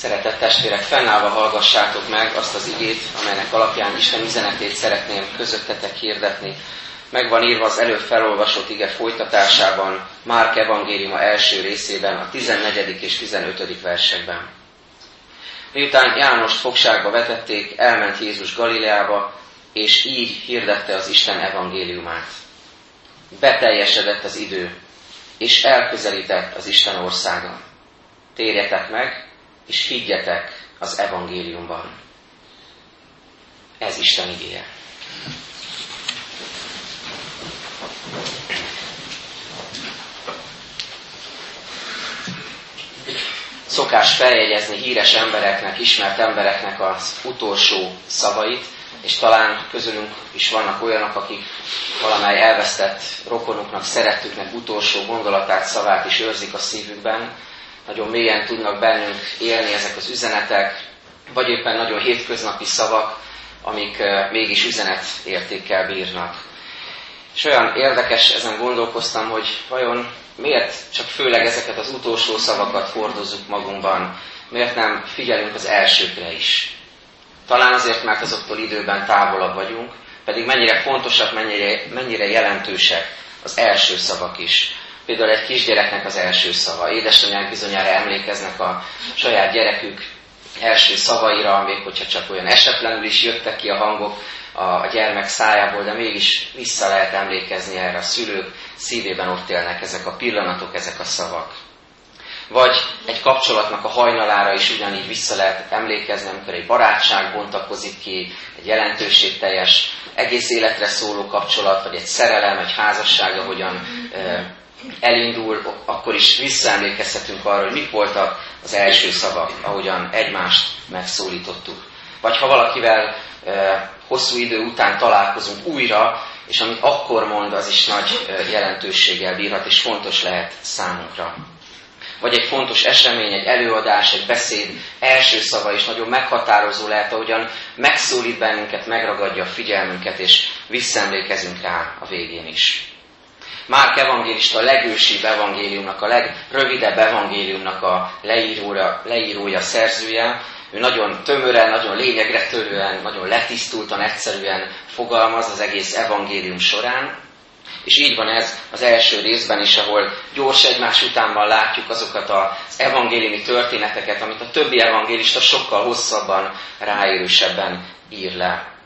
Szeretett testvérek, fennállva hallgassátok meg azt az igét, amelynek alapján Isten üzenetét szeretném közöttetek hirdetni. Megvan írva az előbb felolvasott ige folytatásában, Márk evangéliuma első részében, a 14. és 15. versekben. Miután János fogságba vetették, elment Jézus Galileába, és így hirdette az Isten evangéliumát. Beteljesedett az idő, és elközelített az Isten országa. Térjetek meg, és higgyetek az evangéliumban. Ez Isten igéje. Szokás feljegyezni híres embereknek, ismert embereknek az utolsó szavait, és talán közülünk is vannak olyanok, akik valamely elvesztett rokonuknak, szerettüknek utolsó gondolatát, szavát is őrzik a szívükben, nagyon mélyen tudnak bennünk élni ezek az üzenetek, vagy éppen nagyon hétköznapi szavak, amik mégis üzenet értékkel bírnak. És olyan érdekes, ezen gondolkoztam, hogy vajon miért csak főleg ezeket az utolsó szavakat hordozzuk magunkban, miért nem figyelünk az elsőkre is. Talán azért, mert azoktól időben távolabb vagyunk, pedig mennyire fontosak, mennyire, mennyire jelentősek az első szavak is. Például egy kisgyereknek az első szava. Édesanyák bizonyára emlékeznek a saját gyerekük első szavaira, még hogyha csak olyan esetlenül is jöttek ki a hangok a gyermek szájából, de mégis vissza lehet emlékezni erre a szülők szívében ott élnek ezek a pillanatok, ezek a szavak. Vagy egy kapcsolatnak a hajnalára is ugyanígy vissza lehet emlékezni, amikor egy barátság bontakozik ki, egy jelentőségteljes, egész életre szóló kapcsolat, vagy egy szerelem, egy házasság, ahogyan elindul, akkor is visszaemlékezhetünk arra, hogy mik voltak az első szavak, ahogyan egymást megszólítottuk. Vagy ha valakivel e, hosszú idő után találkozunk újra, és amit akkor mond, az is nagy e, jelentőséggel bírhat, és fontos lehet számunkra. Vagy egy fontos esemény, egy előadás, egy beszéd első szava is nagyon meghatározó lehet, ahogyan megszólít bennünket, megragadja a figyelmünket, és visszaemlékezünk rá a végén is. Márk evangélista a legősibb evangéliumnak, a legrövidebb evangéliumnak a leírója, leírója, szerzője. Ő nagyon tömören, nagyon lényegre törően, nagyon letisztultan, egyszerűen fogalmaz az egész evangélium során. És így van ez az első részben is, ahol gyors egymás utánban látjuk azokat az evangéliumi történeteket, amit a többi evangélista sokkal hosszabban, ráérősebben ír le.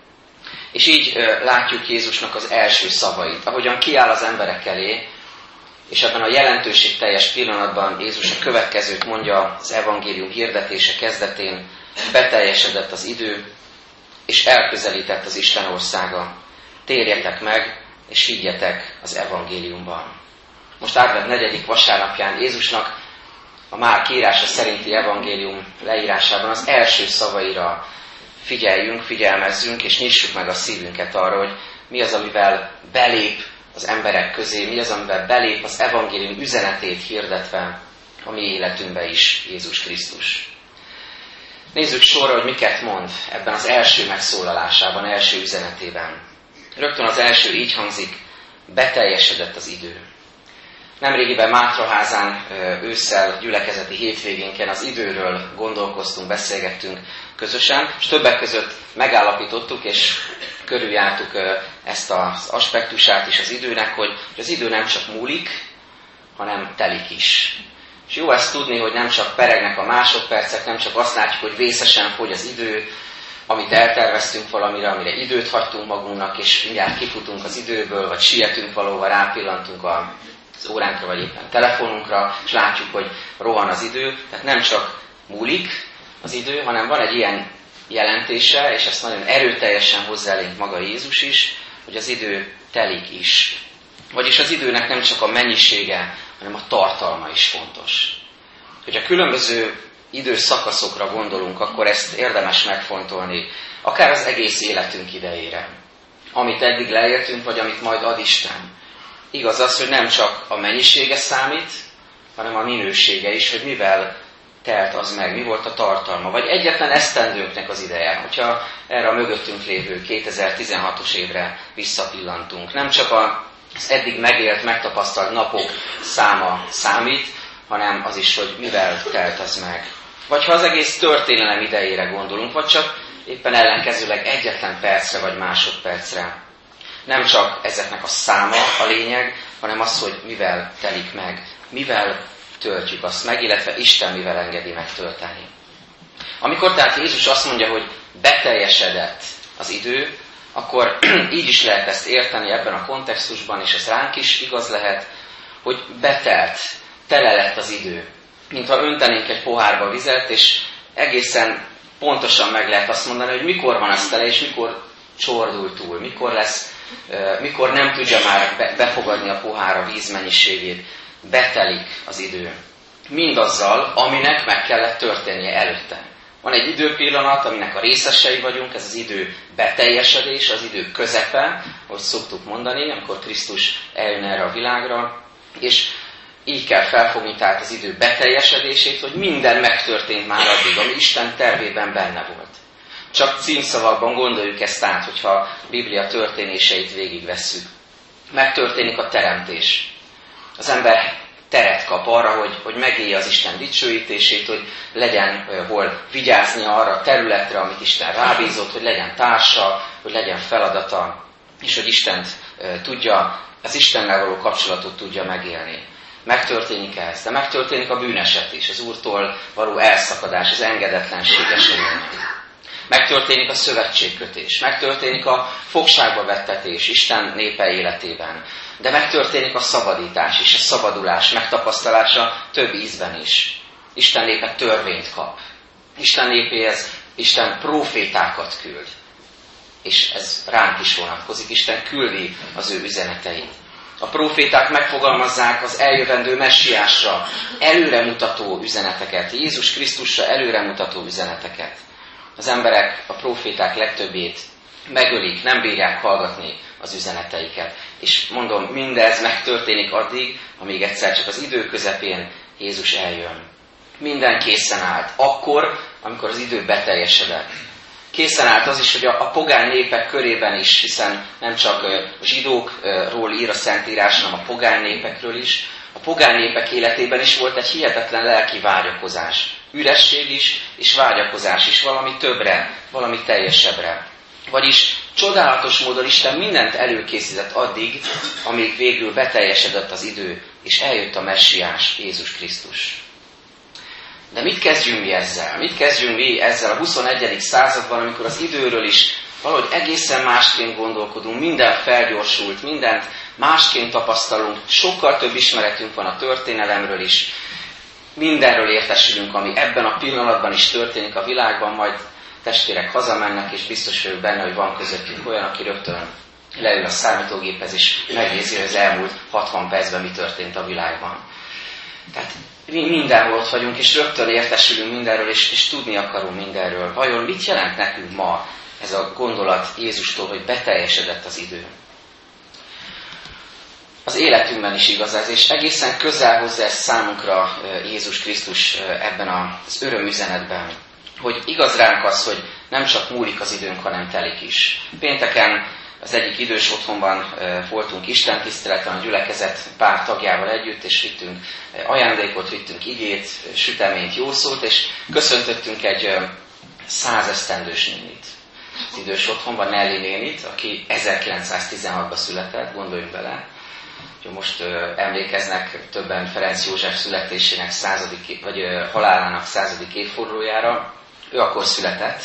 És így látjuk Jézusnak az első szavait, ahogyan kiáll az emberek elé, és ebben a jelentőség teljes pillanatban Jézus a következőt mondja az evangélium hirdetése kezdetén, beteljesedett az idő, és elközelített az Isten országa. Térjetek meg, és higgyetek az evangéliumban. Most átvett negyedik vasárnapján Jézusnak a már kírása szerinti evangélium leírásában az első szavaira figyeljünk, figyelmezzünk, és nyissuk meg a szívünket arra, hogy mi az, amivel belép az emberek közé, mi az, amivel belép az evangélium üzenetét hirdetve a mi életünkbe is Jézus Krisztus. Nézzük sorra, hogy miket mond ebben az első megszólalásában, első üzenetében. Rögtön az első így hangzik, beteljesedett az idő. Nemrégiben Mátraházán ősszel gyülekezeti hétvégénken az időről gondolkoztunk, beszélgettünk közösen, és többek között megállapítottuk és körüljártuk ezt az aspektusát is az időnek, hogy az idő nem csak múlik, hanem telik is. És jó ezt tudni, hogy nem csak peregnek a másodpercek, nem csak azt látjuk, hogy vészesen fogy az idő, amit elterveztünk valamire, amire időt hagytunk magunknak, és mindjárt kifutunk az időből, vagy sietünk valóban, rápillantunk az óránkra, vagy éppen telefonunkra, és látjuk, hogy rohan az idő. Tehát nem csak múlik, az idő, hanem van egy ilyen jelentése, és ezt nagyon erőteljesen hozzálénk maga Jézus is, hogy az idő telik is. Vagyis az időnek nem csak a mennyisége, hanem a tartalma is fontos. Hogy a különböző időszakaszokra gondolunk, akkor ezt érdemes megfontolni, akár az egész életünk idejére. Amit eddig leértünk, vagy amit majd ad Isten. Igaz az, hogy nem csak a mennyisége számít, hanem a minősége is, hogy mivel telt az meg, mi volt a tartalma, vagy egyetlen esztendőnknek az ideje, hogyha erre a mögöttünk lévő 2016-os évre visszapillantunk. Nem csak az eddig megélt, megtapasztalt napok száma számít, hanem az is, hogy mivel telt az meg. Vagy ha az egész történelem idejére gondolunk, vagy csak éppen ellenkezőleg egyetlen percre vagy másodpercre. Nem csak ezeknek a száma a lényeg, hanem az, hogy mivel telik meg, mivel töltjük azt meg, illetve Isten mivel engedi megtölteni. Amikor tehát Jézus azt mondja, hogy beteljesedett az idő, akkor így is lehet ezt érteni ebben a kontextusban, és ez ránk is igaz lehet, hogy betelt, tele lett az idő. Mintha öntenénk egy pohárba vizet, és egészen pontosan meg lehet azt mondani, hogy mikor van az tele, és mikor csordul túl, mikor lesz, mikor nem tudja már befogadni a pohár a víz mennyiségét, betelik az idő. Mindazzal, aminek meg kellett történnie előtte. Van egy időpillanat, aminek a részesei vagyunk, ez az idő beteljesedés, az idő közepe, ahogy szoktuk mondani, amikor Krisztus eljön erre a világra, és így kell felfogni tehát az idő beteljesedését, hogy minden megtörtént már addig, ami Isten tervében benne volt. Csak címszavakban gondoljuk ezt át, hogyha a Biblia történéseit végigvesszük. Megtörténik a teremtés. Az ember teret kap arra, hogy, hogy megélje az Isten dicsőítését, hogy legyen hol vigyázni arra a területre, amit Isten rábízott, hogy legyen társa, hogy legyen feladata, és hogy Istent tudja, az Istennel való kapcsolatot tudja megélni. Megtörténik ez, de megtörténik a bűneset is, az Úrtól való elszakadás, az engedetlenség eseménye. Megtörténik a szövetségkötés, megtörténik a fogságba vettetés Isten népe életében, de megtörténik a szabadítás és a szabadulás megtapasztalása több ízben is. Isten népe törvényt kap. Isten népéhez Isten profétákat küld. És ez ránk is vonatkozik. Isten küldi az ő üzeneteit. A proféták megfogalmazzák az eljövendő messiásra előremutató üzeneteket, Jézus Krisztusra előremutató üzeneteket. Az emberek, a proféták legtöbbét megölik, nem bírják hallgatni az üzeneteiket. És mondom, mindez megtörténik addig, amíg egyszer csak az idő közepén Jézus eljön. Minden készen állt. Akkor, amikor az idő beteljesedett. Készen állt az is, hogy a, a pogány népek körében is, hiszen nem csak a zsidókról ír a Szentírás, hanem a pogány népekről is, a pogány népek életében is volt egy hihetetlen lelki vágyakozás. Üresség is, és vágyakozás is, valami többre, valami teljesebbre. Vagyis csodálatos módon Isten mindent előkészített addig, amíg végül beteljesedett az idő, és eljött a messiás, Jézus Krisztus. De mit kezdjünk mi ezzel? Mit kezdjünk mi ezzel a 21. században, amikor az időről is valahogy egészen másként gondolkodunk, minden felgyorsult, mindent másként tapasztalunk, sokkal több ismeretünk van a történelemről is, mindenről értesülünk, ami ebben a pillanatban is történik a világban, majd testvérek hazamennek, és biztos vagyok benne, hogy van közöttünk olyan, aki rögtön leül a számítógéphez, és megnézi, hogy az elmúlt 60 percben mi történt a világban. Tehát mi mindenhol ott vagyunk, és rögtön értesülünk mindenről, és, és tudni akarunk mindenről. Vajon mit jelent nekünk ma ez a gondolat Jézustól, hogy beteljesedett az idő? Az életünkben is igaz ez, és egészen közel hozzá ezt számunkra Jézus Krisztus ebben az örömüzenetben, hogy igaz ránk az, hogy nem csak múlik az időnk, hanem telik is. Pénteken az egyik idős otthonban voltunk Isten tiszteleten a gyülekezet pár tagjával együtt, és vittünk ajándékot, vittünk igét, süteményt, jószót, és köszöntöttünk egy százesztendős nénit. Az idős otthonban Nelly nénit, aki 1916-ban született, gondoljunk bele. Most emlékeznek többen Ferenc József születésének századik, vagy halálának századik évfordulójára. Ő akkor született,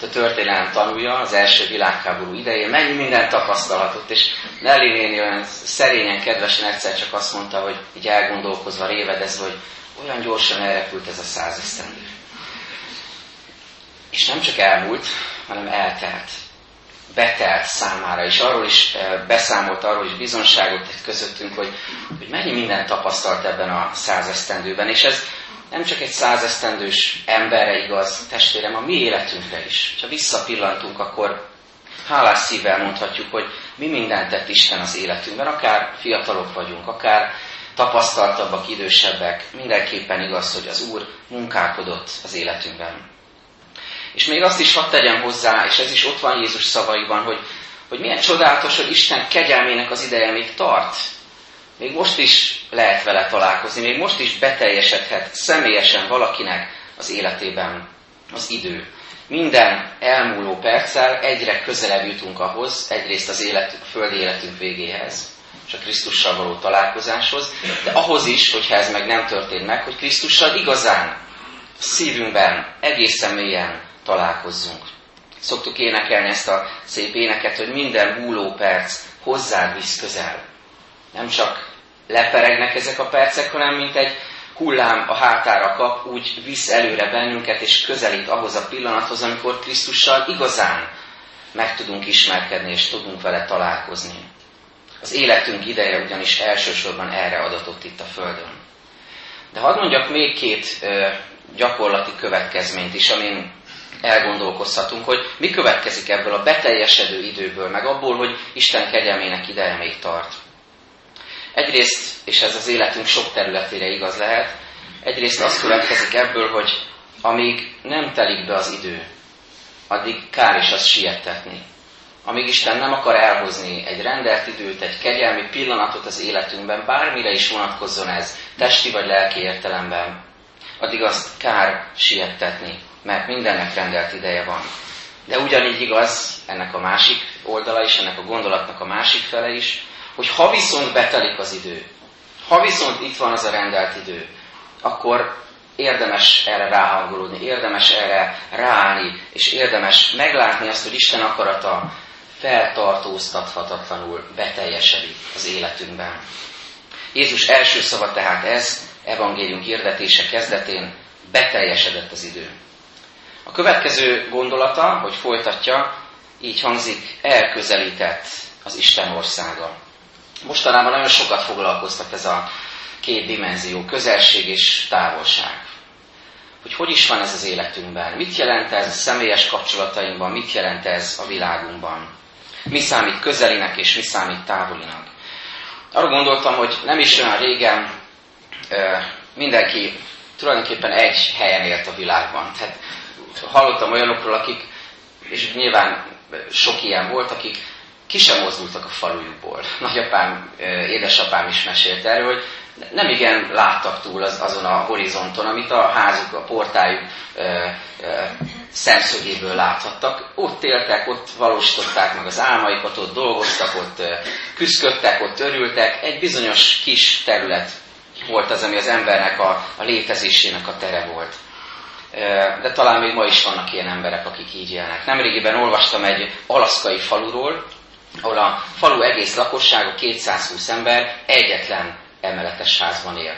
a történelem tanulja az első világháború idején, mennyi mindent tapasztalhatott, és Nelly néni olyan szerényen, kedvesen egyszer csak azt mondta, hogy így elgondolkozva, révedezve, hogy olyan gyorsan elrepült ez a százesztendő. És nem csak elmúlt, hanem eltelt. Betelt számára, és arról is eh, beszámolt, arról is bizonságot tett közöttünk, hogy, hogy mennyi mindent tapasztalt ebben a százesztendőben. És ez nem csak egy százesztendős emberre igaz, testvérem, a mi életünkre is. Ha visszapillantunk, akkor hálás szívvel mondhatjuk, hogy mi mindent tett Isten az életünkben, akár fiatalok vagyunk, akár tapasztaltabbak, idősebbek, mindenképpen igaz, hogy az Úr munkálkodott az életünkben. És még azt is hadd tegyem hozzá, és ez is ott van Jézus szavaiban, hogy, hogy milyen csodálatos, hogy Isten kegyelmének az ideje még tart, még most is lehet vele találkozni, még most is beteljesedhet személyesen valakinek az életében az idő. Minden elmúló perccel egyre közelebb jutunk ahhoz, egyrészt az élet, a földi életünk végéhez, és a Krisztussal való találkozáshoz, de ahhoz is, hogyha ez meg nem történt meg, hogy Krisztussal igazán szívünkben, egészen mélyen találkozzunk. Szoktuk énekelni ezt a szép éneket, hogy minden húló perc hozzád visz közel. Nem csak leperegnek ezek a percek, hanem mint egy hullám a hátára kap, úgy visz előre bennünket, és közelít ahhoz a pillanathoz, amikor Krisztussal igazán meg tudunk ismerkedni, és tudunk vele találkozni. Az életünk ideje ugyanis elsősorban erre adatott itt a Földön. De hadd mondjak még két ö, gyakorlati következményt is, amin elgondolkozhatunk, hogy mi következik ebből a beteljesedő időből, meg abból, hogy Isten kegyelmének ideje még tart. Egyrészt, és ez az életünk sok területére igaz lehet, egyrészt az következik ebből, hogy amíg nem telik be az idő, addig kár is azt siettetni. Amíg Isten nem akar elhozni egy rendelt időt, egy kegyelmi pillanatot az életünkben, bármire is vonatkozzon ez, testi vagy lelki értelemben, addig azt kár siettetni, mert mindennek rendelt ideje van. De ugyanígy igaz ennek a másik oldala is, ennek a gondolatnak a másik fele is, hogy ha viszont betelik az idő, ha viszont itt van az a rendelt idő, akkor érdemes erre ráhangolódni, érdemes erre ráállni, és érdemes meglátni azt, hogy Isten akarata feltartóztathatatlanul beteljesedik az életünkben. Jézus első szava tehát ez, evangélium hirdetése kezdetén, beteljesedett az idő. A következő gondolata, hogy folytatja, így hangzik, elközelített az Isten országa. Mostanában nagyon sokat foglalkoztat ez a két dimenzió, közelség és távolság. Hogy hogy is van ez az életünkben, mit jelent ez a személyes kapcsolatainkban, mit jelent ez a világunkban. Mi számít közelinek és mi számít távolinak. Arra gondoltam, hogy nem is olyan régen mindenki tulajdonképpen egy helyen élt a világban. Tehát hallottam olyanokról, akik, és nyilván sok ilyen volt, akik ki sem mozdultak a falujukból. Nagyapám, édesapám is mesélt erről, hogy nem igen láttak túl az, azon a horizonton, amit a házuk, a portájuk ö, ö, szemszögéből láthattak. Ott éltek, ott valósították meg az álmaikat, ott dolgoztak, ott ö, küzdködtek, ott örültek. Egy bizonyos kis terület volt az, ami az embernek a, a létezésének a tere volt. De talán még ma is vannak ilyen emberek, akik így élnek. Nemrégiben olvastam egy alaszkai faluról, ahol a falu egész lakossága, 220 ember egyetlen emeletes házban él.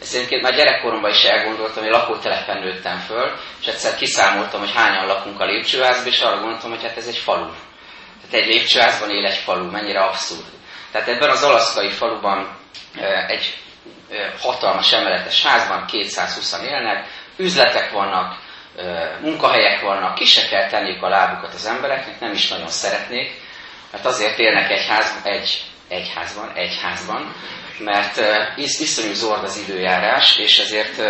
Ezt egyébként már gyerekkoromban is elgondoltam, hogy lakótelepen nőttem föl, és egyszer kiszámoltam, hogy hányan lakunk a lépcsőházban, és arra gondoltam, hogy hát ez egy falu. Tehát egy lépcsőházban él egy falu, mennyire abszurd. Tehát ebben az alaszkai faluban egy hatalmas emeletes házban 220 élnek, üzletek vannak, munkahelyek vannak, ki se kell tenniük a lábukat az embereknek, nem is nagyon szeretnék, mert azért élnek egy, ház, egy, egy házban, egy házban, mert is, iszonyú zord az időjárás, és ezért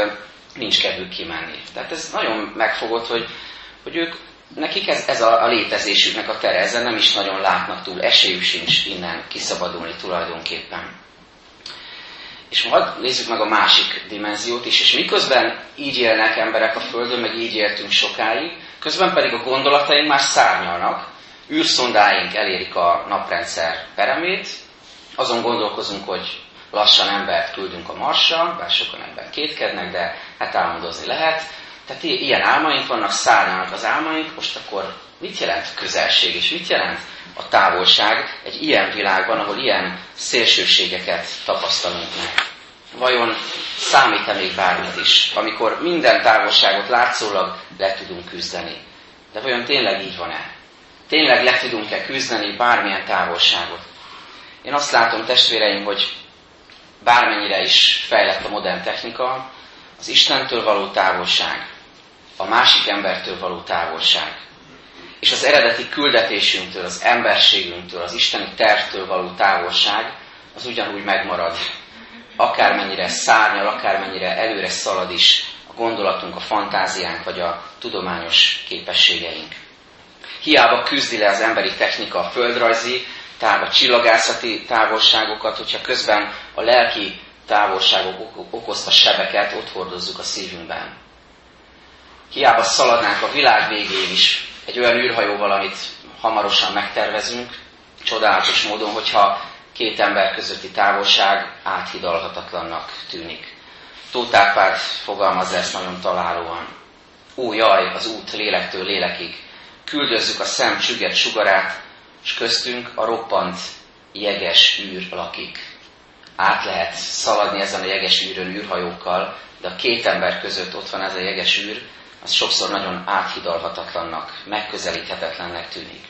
nincs kedvük kimenni. Tehát ez nagyon megfogott, hogy, hogy ők, nekik ez, ez a, a létezésüknek a tere, ezzel nem is nagyon látnak túl, esélyük sincs innen kiszabadulni tulajdonképpen. És majd nézzük meg a másik dimenziót is, és miközben így élnek emberek a Földön, meg így éltünk sokáig, közben pedig a gondolataink már szárnyalnak, űrszondáink elérik a naprendszer peremét, azon gondolkozunk, hogy lassan embert küldünk a Marsra, bár sokan ember kétkednek, de hát álmodozni lehet. Tehát ilyen álmaink vannak, szárnyalnak az álmaink, most akkor mit jelent közelség, és mit jelent a távolság egy ilyen világban, ahol ilyen szélsőségeket tapasztalunk meg? Vajon számít-e még bármit is, amikor minden távolságot látszólag le tudunk küzdeni? De vajon tényleg így van-e? Tényleg le tudunk-e küzdeni bármilyen távolságot? Én azt látom, testvéreim, hogy bármennyire is fejlett a modern technika, az Istentől való távolság, a másik embertől való távolság, és az eredeti küldetésünktől, az emberségünktől, az isteni tervtől való távolság, az ugyanúgy megmarad. Akármennyire szárnyal, akármennyire előre szalad is a gondolatunk, a fantáziánk, vagy a tudományos képességeink. Hiába küzdi le az emberi technika a földrajzi, táv, a csillagászati távolságokat, hogyha közben a lelki távolságok okozta sebeket ott hordozzuk a szívünkben. Hiába szaladnánk a világ végén is egy olyan űrhajóval, amit hamarosan megtervezünk, csodálatos módon, hogyha két ember közötti távolság áthidalhatatlannak tűnik. Tóth Árpád fogalmaz ezt nagyon találóan. Ó, jaj, az út lélektől lélekig. Küldözzük a szem csüget sugarát, és köztünk a roppant jeges űr lakik. Át lehet szaladni ezen a jeges űrön űrhajókkal, de a két ember között ott van ez a jeges űr, az sokszor nagyon áthidalhatatlannak, megközelíthetetlennek tűnik.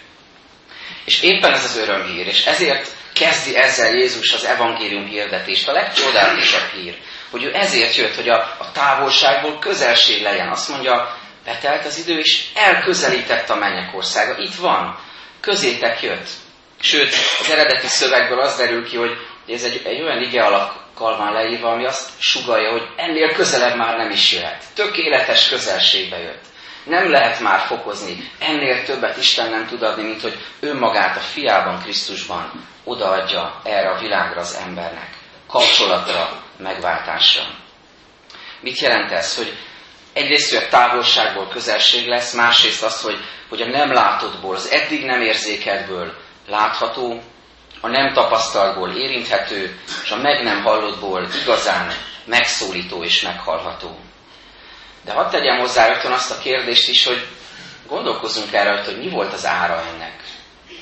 És éppen ez az örömhír, és ezért kezdi ezzel Jézus az evangélium hirdetést, a legcsodálatosabb hír, hogy ő ezért jött, hogy a, a távolságból közelség legyen. Azt mondja, betelt az idő, és elközelített a mennyek országa. Itt van, közétek jött. Sőt, az eredeti szövegből az derül ki, hogy ez egy, egy olyan ige alakkal van leírva, ami azt sugalja, hogy ennél közelebb már nem is jöhet. Tökéletes közelségbe jött. Nem lehet már fokozni. Ennél többet Isten nem tud adni, mint hogy önmagát a fiában, Krisztusban odaadja erre a világra az embernek. Kapcsolatra, megváltásra. Mit jelent ez? Hogy egyrészt, hogy a távolságból közelség lesz, másrészt az, hogy, hogy a nem látottból, az eddig nem érzékeltből látható, a nem tapasztaltból érinthető, és a meg nem hallottból igazán megszólító és meghallható. De hadd tegyem hozzá rögtön azt a kérdést is, hogy gondolkozzunk erre, hogy mi volt az ára ennek.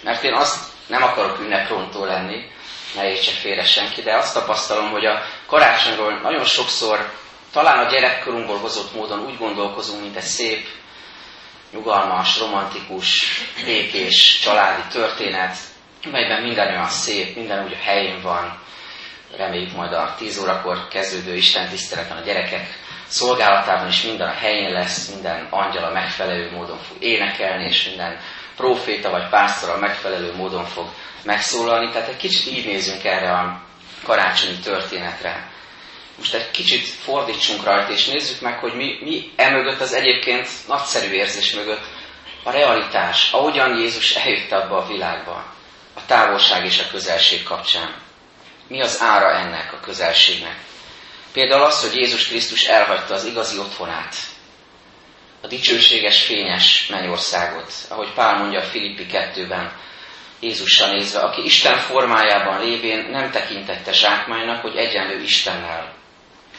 Mert én azt nem akarok ünneprontó lenni, ne értse félre senki, de azt tapasztalom, hogy a karácsonyról nagyon sokszor talán a gyerekkorunkból hozott módon úgy gondolkozunk, mint egy szép, nyugalmas, romantikus, békés, családi történet, melyben minden olyan szép, minden úgy a helyén van. Reméljük majd a 10 órakor kezdődő Isten tiszteleten a gyerekek szolgálatában is minden a helyén lesz, minden angyal a megfelelő módon fog énekelni, és minden proféta vagy pásztor a megfelelő módon fog megszólalni. Tehát egy kicsit így nézünk erre a karácsonyi történetre. Most egy kicsit fordítsunk rajta, és nézzük meg, hogy mi, mi emögött az egyébként nagyszerű érzés mögött a realitás, ahogyan Jézus eljött abba a világba, távolság és a közelség kapcsán. Mi az ára ennek a közelségnek? Például az, hogy Jézus Krisztus elhagyta az igazi otthonát, a dicsőséges, fényes mennyországot, ahogy Pál mondja a Filippi 2-ben, Jézussal nézve, aki Isten formájában lévén nem tekintette zsákmánynak, hogy egyenlő Istennel,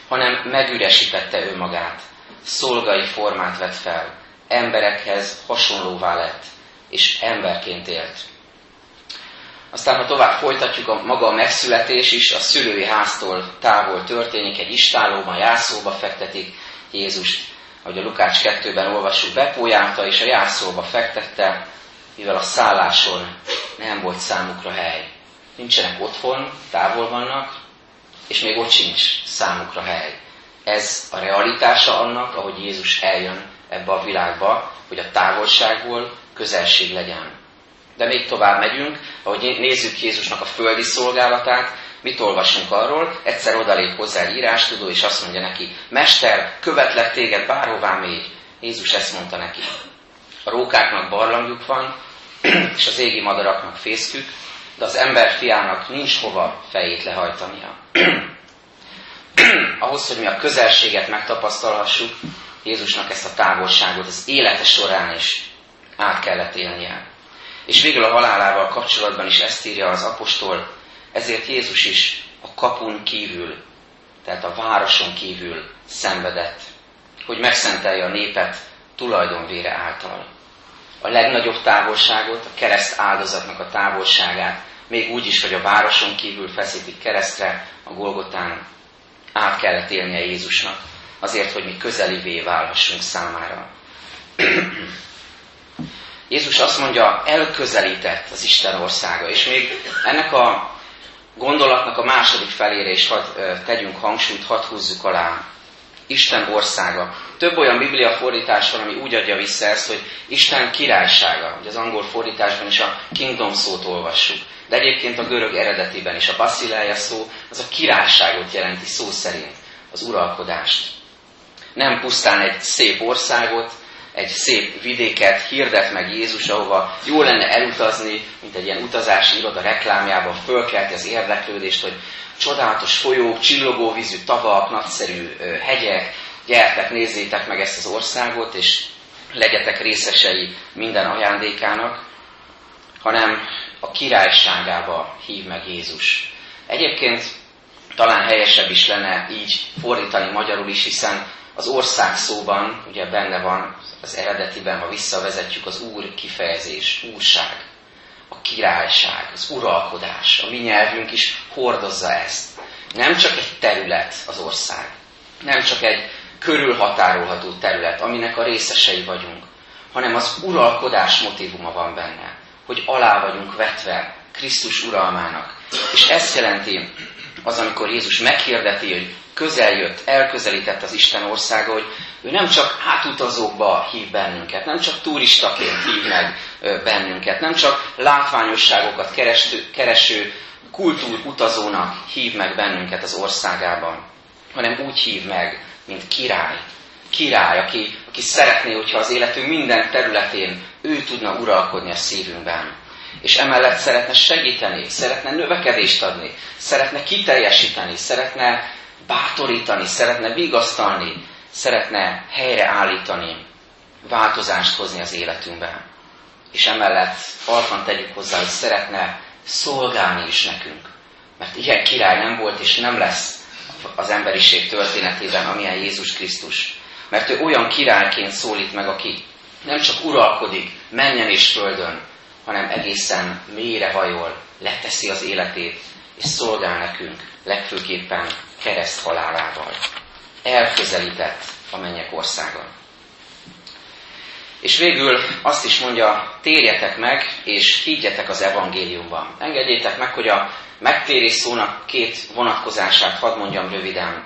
hanem megüresítette önmagát, szolgai formát vett fel, emberekhez hasonlóvá lett, és emberként élt. Aztán, ha tovább folytatjuk, a maga a megszületés is a szülői háztól távol történik, egy istálóban, jászóba fektetik Jézust, ahogy a Lukács 2-ben olvassuk, bepójálta és a jászóba fektette, mivel a szálláson nem volt számukra hely. Nincsenek otthon, távol vannak, és még ott sincs számukra hely. Ez a realitása annak, ahogy Jézus eljön ebbe a világba, hogy a távolságból közelség legyen. De még tovább megyünk, ahogy nézzük Jézusnak a földi szolgálatát, mit olvasunk arról, egyszer odalép hozzá egy írástudó, és azt mondja neki, Mester, követlek téged bárhová még. Jézus ezt mondta neki. A rókáknak barlangjuk van, és az égi madaraknak fészkük, de az ember fiának nincs hova fejét lehajtania. Ahhoz, hogy mi a közelséget megtapasztalhassuk, Jézusnak ezt a távolságot az élete során is át kellett élnie. És végül a halálával kapcsolatban is ezt írja az apostol, ezért Jézus is a kapun kívül, tehát a városon kívül szenvedett, hogy megszentelje a népet tulajdonvére által. A legnagyobb távolságot, a kereszt áldozatnak a távolságát, még úgy is, hogy a városon kívül feszítik keresztre, a Golgotán át kellett élnie Jézusnak, azért, hogy mi közelivé válhassunk számára. Jézus azt mondja, elközelített az Isten országa, és még ennek a gondolatnak a második felére is hadd tegyünk hangsúlyt, hadd húzzuk alá. Isten országa. Több olyan biblia fordítás van, ami úgy adja vissza ezt, hogy Isten királysága. Ugye az angol fordításban is a kingdom szót olvassuk. De egyébként a görög eredetiben is a basileia szó, az a királyságot jelenti szó szerint, az uralkodást. Nem pusztán egy szép országot, egy szép vidéket hirdet meg Jézus, ahova jó lenne elutazni, mint egy ilyen utazási iroda reklámjában fölkelti az érdeklődést, hogy csodálatos folyók, csillogó vízű tavak, nagyszerű hegyek, gyertek, nézzétek meg ezt az országot, és legyetek részesei minden ajándékának, hanem a királyságába hív meg Jézus. Egyébként talán helyesebb is lenne így fordítani magyarul is, hiszen az ország szóban ugye benne van az eredetiben, ha visszavezetjük az úr kifejezés, úrság, a királyság, az uralkodás. A mi nyelvünk is hordozza ezt. Nem csak egy terület az ország, nem csak egy körülhatárolható terület, aminek a részesei vagyunk, hanem az uralkodás motivuma van benne, hogy alá vagyunk vetve Krisztus uralmának. És ezt jelenti az, amikor Jézus meghirdeti, hogy közeljött, elközelített az Isten országa, hogy ő nem csak átutazókba hív bennünket, nem csak turistaként hív meg bennünket, nem csak látványosságokat kereső, kereső kultúrutazónak hív meg bennünket az országában, hanem úgy hív meg, mint király. Király, aki, aki szeretné, hogyha az életünk minden területén ő tudna uralkodni a szívünkben. És emellett szeretne segíteni, szeretne növekedést adni, szeretne kiteljesíteni, szeretne bátorítani, szeretne vigasztalni, szeretne helyreállítani, változást hozni az életünkben. És emellett alkan tegyük hozzá, hogy szeretne szolgálni is nekünk. Mert ilyen király nem volt és nem lesz az emberiség történetében, amilyen Jézus Krisztus. Mert ő olyan királyként szólít meg, aki nem csak uralkodik menjen és földön, hanem egészen mélyre hajol, leteszi az életét, és szolgál nekünk, legfőképpen kereszt halálával. Elközelített a mennyek országa. És végül azt is mondja, térjetek meg, és higgyetek az evangéliumban. Engedjétek meg, hogy a megtérés szónak két vonatkozását hadd mondjam röviden.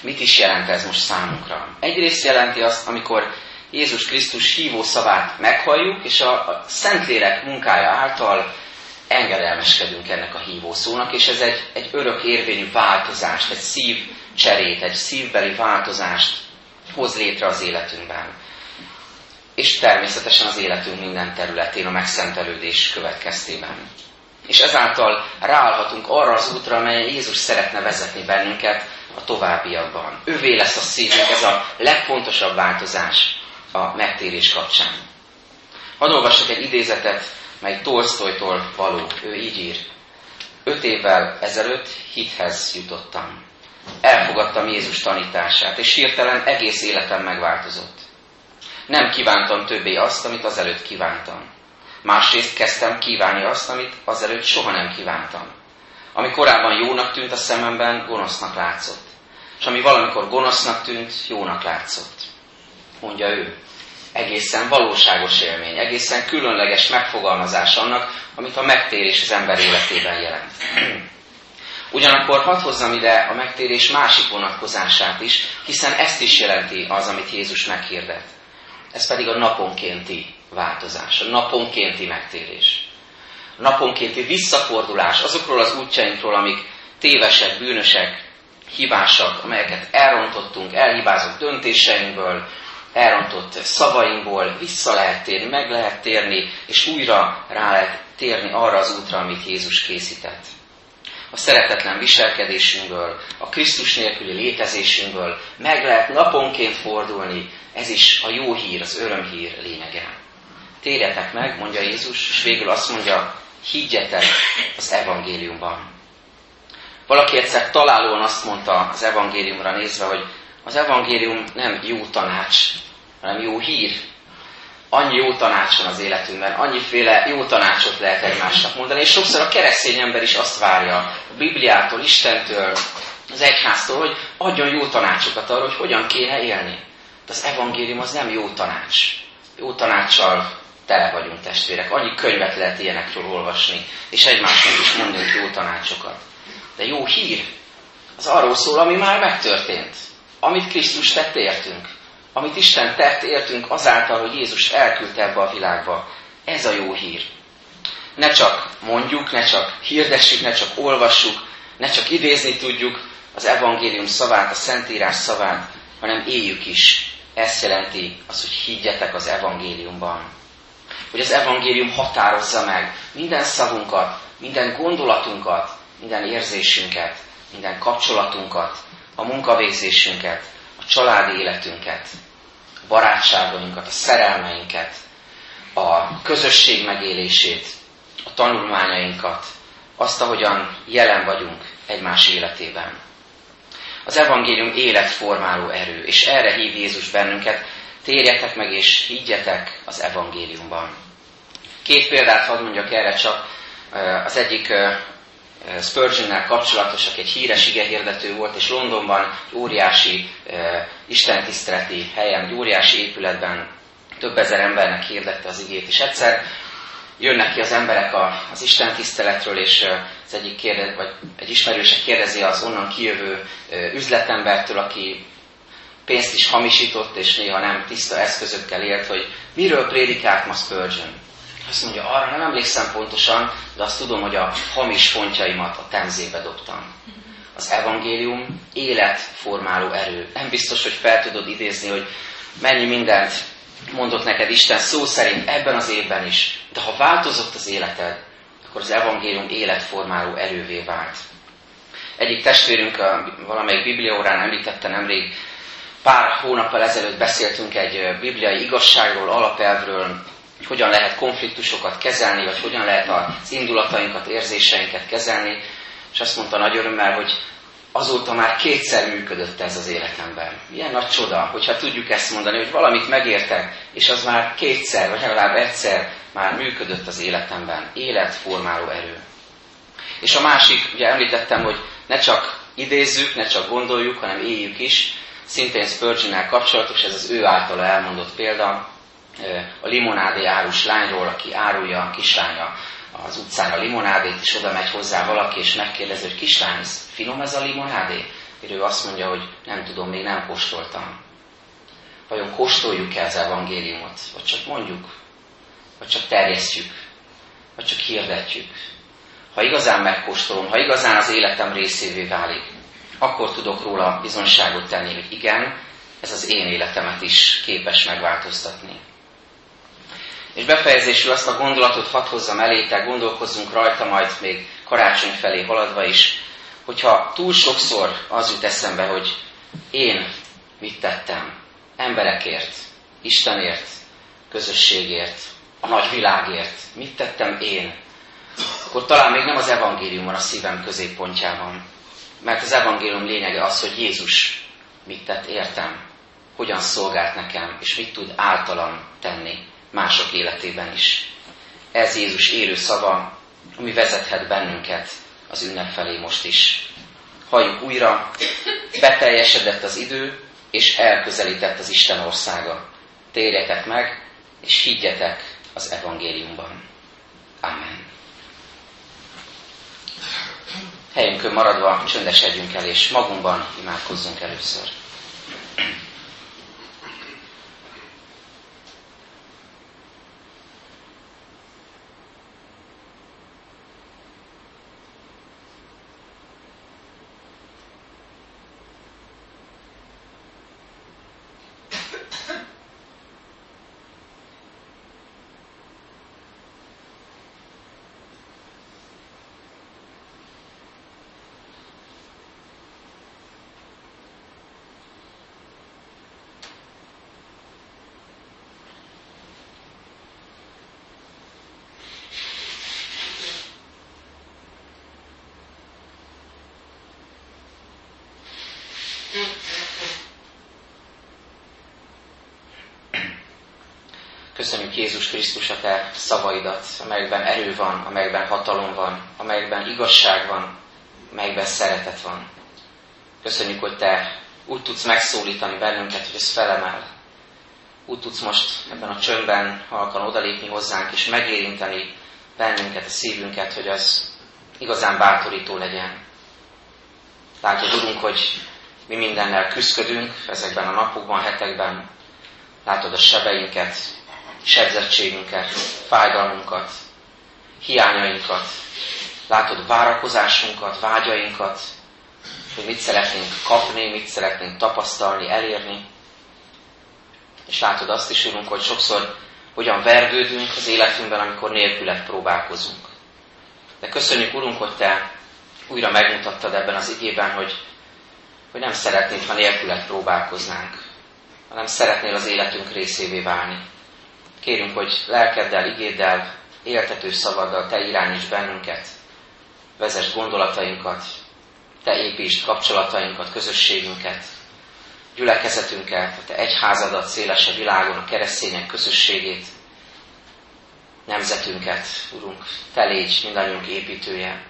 Mit is jelent ez most számunkra? Egyrészt jelenti azt, amikor Jézus Krisztus hívó szavát meghalljuk, és a Szentlélek munkája által engedelmeskedünk ennek a hívó szónak, és ez egy, egy örök érvényű változást, egy szívcserét, egy szívbeli változást hoz létre az életünkben. És természetesen az életünk minden területén a megszentelődés következtében. És ezáltal ráállhatunk arra az útra, amelyen Jézus szeretne vezetni bennünket a továbbiakban. Ővé lesz a szívünk, ez a legfontosabb változás a megtérés kapcsán. Hadd olvassak egy idézetet, mely Tolstoytól való. Ő így ír. Öt évvel ezelőtt hithez jutottam. Elfogadtam Jézus tanítását, és hirtelen egész életem megváltozott. Nem kívántam többé azt, amit azelőtt kívántam. Másrészt kezdtem kívánni azt, amit azelőtt soha nem kívántam. Ami korábban jónak tűnt a szememben, gonosznak látszott. És ami valamikor gonosznak tűnt, jónak látszott. Mondja ő. Egészen valóságos élmény, egészen különleges megfogalmazás annak, amit a megtérés az ember életében jelent. Ugyanakkor hadd hozzam ide a megtérés másik vonatkozását is, hiszen ezt is jelenti az, amit Jézus meghirdet. Ez pedig a naponkénti változás, a naponkénti megtérés. A naponkénti visszafordulás azokról az útjainkról, amik tévesek, bűnösek, hibásak, amelyeket elrontottunk, elhibázott döntéseinkből, elrontott szavainkból vissza lehet térni, meg lehet térni, és újra rá lehet térni arra az útra, amit Jézus készített. A szeretetlen viselkedésünkből, a Krisztus nélküli létezésünkből meg lehet naponként fordulni, ez is a jó hír, az örömhír lényege. Térjetek meg, mondja Jézus, és végül azt mondja, higgyetek az evangéliumban. Valaki egyszer találóan azt mondta az evangéliumra nézve, hogy az evangélium nem jó tanács, hanem jó hír. Annyi jó tanács van az életünkben, annyiféle jó tanácsot lehet egymásnak mondani, és sokszor a keresztény ember is azt várja a Bibliától, Istentől, az egyháztól, hogy adjon jó tanácsokat arra, hogy hogyan kéne élni. De az evangélium az nem jó tanács. Jó tanácssal tele vagyunk testvérek. Annyi könyvet lehet ilyenekről olvasni, és egymásnak is mondunk jó tanácsokat. De jó hír, az arról szól, ami már megtörtént. Amit Krisztus tett értünk. Amit Isten tett értünk azáltal, hogy Jézus elküldte ebbe a világba. Ez a jó hír. Ne csak mondjuk, ne csak hirdessük, ne csak olvassuk, ne csak idézni tudjuk az evangélium szavát, a Szentírás szavát, hanem éljük is. Ezt jelenti az, hogy higgyetek az evangéliumban. Hogy az evangélium határozza meg minden szavunkat, minden gondolatunkat, minden érzésünket, minden kapcsolatunkat, a munkavégzésünket, a családi életünket, barátságainkat, a szerelmeinket, a közösség megélését, a tanulmányainkat, azt, ahogyan jelen vagyunk egymás életében. Az evangélium életformáló erő, és erre hív Jézus bennünket, térjetek meg és higgyetek az evangéliumban. Két példát hadd mondjak erre csak. Az egyik Spurgeonnel kapcsolatos, aki egy híres igehirdető volt, és Londonban óriási istentiszteleti helyen, egy óriási épületben több ezer embernek hirdette az igét, és egyszer jönnek ki az emberek az Isten tiszteletről, és az egyik kérdez, vagy egy ismerőse kérdezi az onnan kijövő üzletembertől, aki pénzt is hamisított, és néha nem tiszta eszközökkel élt, hogy miről prédikált ma Spurgeon. Azt mondja, arra nem emlékszem pontosan, de azt tudom, hogy a hamis fontjaimat a temzébe dobtam. Az evangélium életformáló erő. Nem biztos, hogy fel tudod idézni, hogy mennyi mindent mondott neked Isten szó szerint ebben az évben is. De ha változott az életed, akkor az evangélium életformáló erővé vált. Egyik testvérünk a valamelyik bibliaórán említette nemrég, pár hónappal ezelőtt beszéltünk egy bibliai igazságról, alapelvről, hogy hogyan lehet konfliktusokat kezelni, vagy hogyan lehet az indulatainkat, érzéseinket kezelni, és azt mondta nagy örömmel, hogy azóta már kétszer működött ez az életemben. Milyen nagy csoda, hogyha tudjuk ezt mondani, hogy valamit megértek, és az már kétszer, vagy legalább egyszer már működött az életemben. Életformáló erő. És a másik, ugye említettem, hogy ne csak idézzük, ne csak gondoljuk, hanem éljük is. Szintén spurgeon kapcsolatos, ez az ő általa elmondott példa, a limonádé árus lányról, aki árulja a kislánya az utcán a limonádét, és oda megy hozzá valaki, és megkérdezi, hogy kislány, finom ez a limonádé? És ő azt mondja, hogy nem tudom, még nem kóstoltam. Vajon kóstoljuk-e az evangéliumot? Vagy csak mondjuk? Vagy csak terjesztjük? Vagy csak hirdetjük? Ha igazán megkóstolom, ha igazán az életem részévé válik, akkor tudok róla bizonyságot tenni, hogy igen, ez az én életemet is képes megváltoztatni. És befejezésül azt a gondolatot hadd hozzam elétek, gondolkozzunk rajta majd még karácsony felé haladva is, hogyha túl sokszor az jut eszembe, hogy én mit tettem emberekért, Istenért, közösségért, a nagy világért, mit tettem én, akkor talán még nem az evangélium van a szívem középpontjában. Mert az evangélium lényege az, hogy Jézus mit tett értem, hogyan szolgált nekem, és mit tud általam tenni mások életében is. Ez Jézus élő szava, ami vezethet bennünket az ünnep felé most is. Halljuk újra, beteljesedett az idő, és elközelített az Isten országa. Térjetek meg, és higgyetek az evangéliumban. Amen. Helyünkön maradva csöndesedjünk el, és magunkban imádkozzunk először. Köszönjük Jézus Krisztus a Te szavaidat, amelyekben erő van, amelyekben hatalom van, amelyekben igazság van, amelyekben szeretet van. Köszönjük, hogy Te úgy tudsz megszólítani bennünket, hogy ez felemel. Úgy tudsz most ebben a csöndben halkan odalépni hozzánk, és megérinteni bennünket, a szívünket, hogy az igazán bátorító legyen. Látod, Urunk, hogy mi mindennel küzdködünk ezekben a napokban, hetekben. Látod a sebeinket, sebzettségünket, fájdalmunkat, hiányainkat, látod várakozásunkat, vágyainkat, hogy mit szeretnénk kapni, mit szeretnénk tapasztalni, elérni. És látod azt is, Urunk, hogy sokszor hogyan vergődünk az életünkben, amikor nélkület próbálkozunk. De köszönjük, Urunk, hogy Te újra megmutattad ebben az igében, hogy hogy nem szeretnéd, ha nélkület próbálkoznánk, hanem szeretnél az életünk részévé válni. Kérünk, hogy lelkeddel, igéddel, éltető szavaddal Te irányíts bennünket, vezess gondolatainkat, Te építsd kapcsolatainkat, közösségünket, gyülekezetünket, a Te egyházadat szélesebb világon, a keresztények közösségét, nemzetünket, Urunk, Te légy mindannyiunk építője.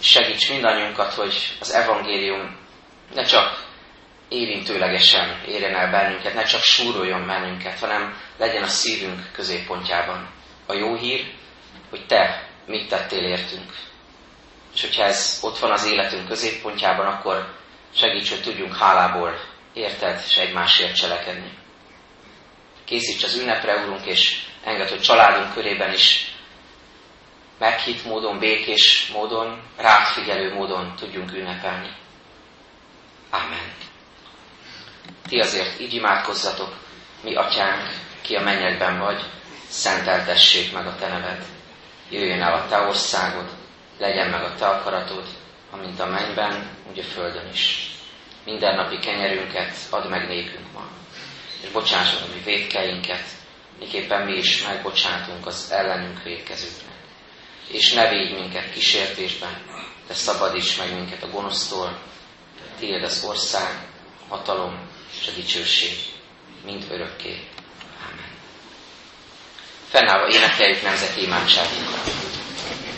Segíts mindannyiunkat, hogy az evangélium ne csak érintőlegesen érjen el bennünket, ne csak súroljon bennünket, hanem legyen a szívünk középpontjában. A jó hír, hogy Te mit tettél értünk. És hogyha ez ott van az életünk középpontjában, akkor segíts, hogy tudjunk hálából érted, és egymásért cselekedni. Készíts az ünnepre, Urunk, és enged, hogy családunk körében is meghitt módon, békés módon, ráfigyelő módon tudjunk ünnepelni. Amen. Ti azért így imádkozzatok, mi atyánk, ki a mennyekben vagy, szenteltessék meg a te neved. Jöjjön el a te országod, legyen meg a te akaratod, amint a mennyben, úgy a földön is. Mindennapi kenyerünket add meg nékünk ma, és bocsássad a mi védkeinket, miképpen mi is megbocsátunk az ellenünk védkezőknek. És ne védj minket kísértésben, de szabadíts meg minket a gonosztól, tiéd az ország, a hatalom és a dicsőség, mind örökké fennállva énekeljük nemzeti imádságunkat.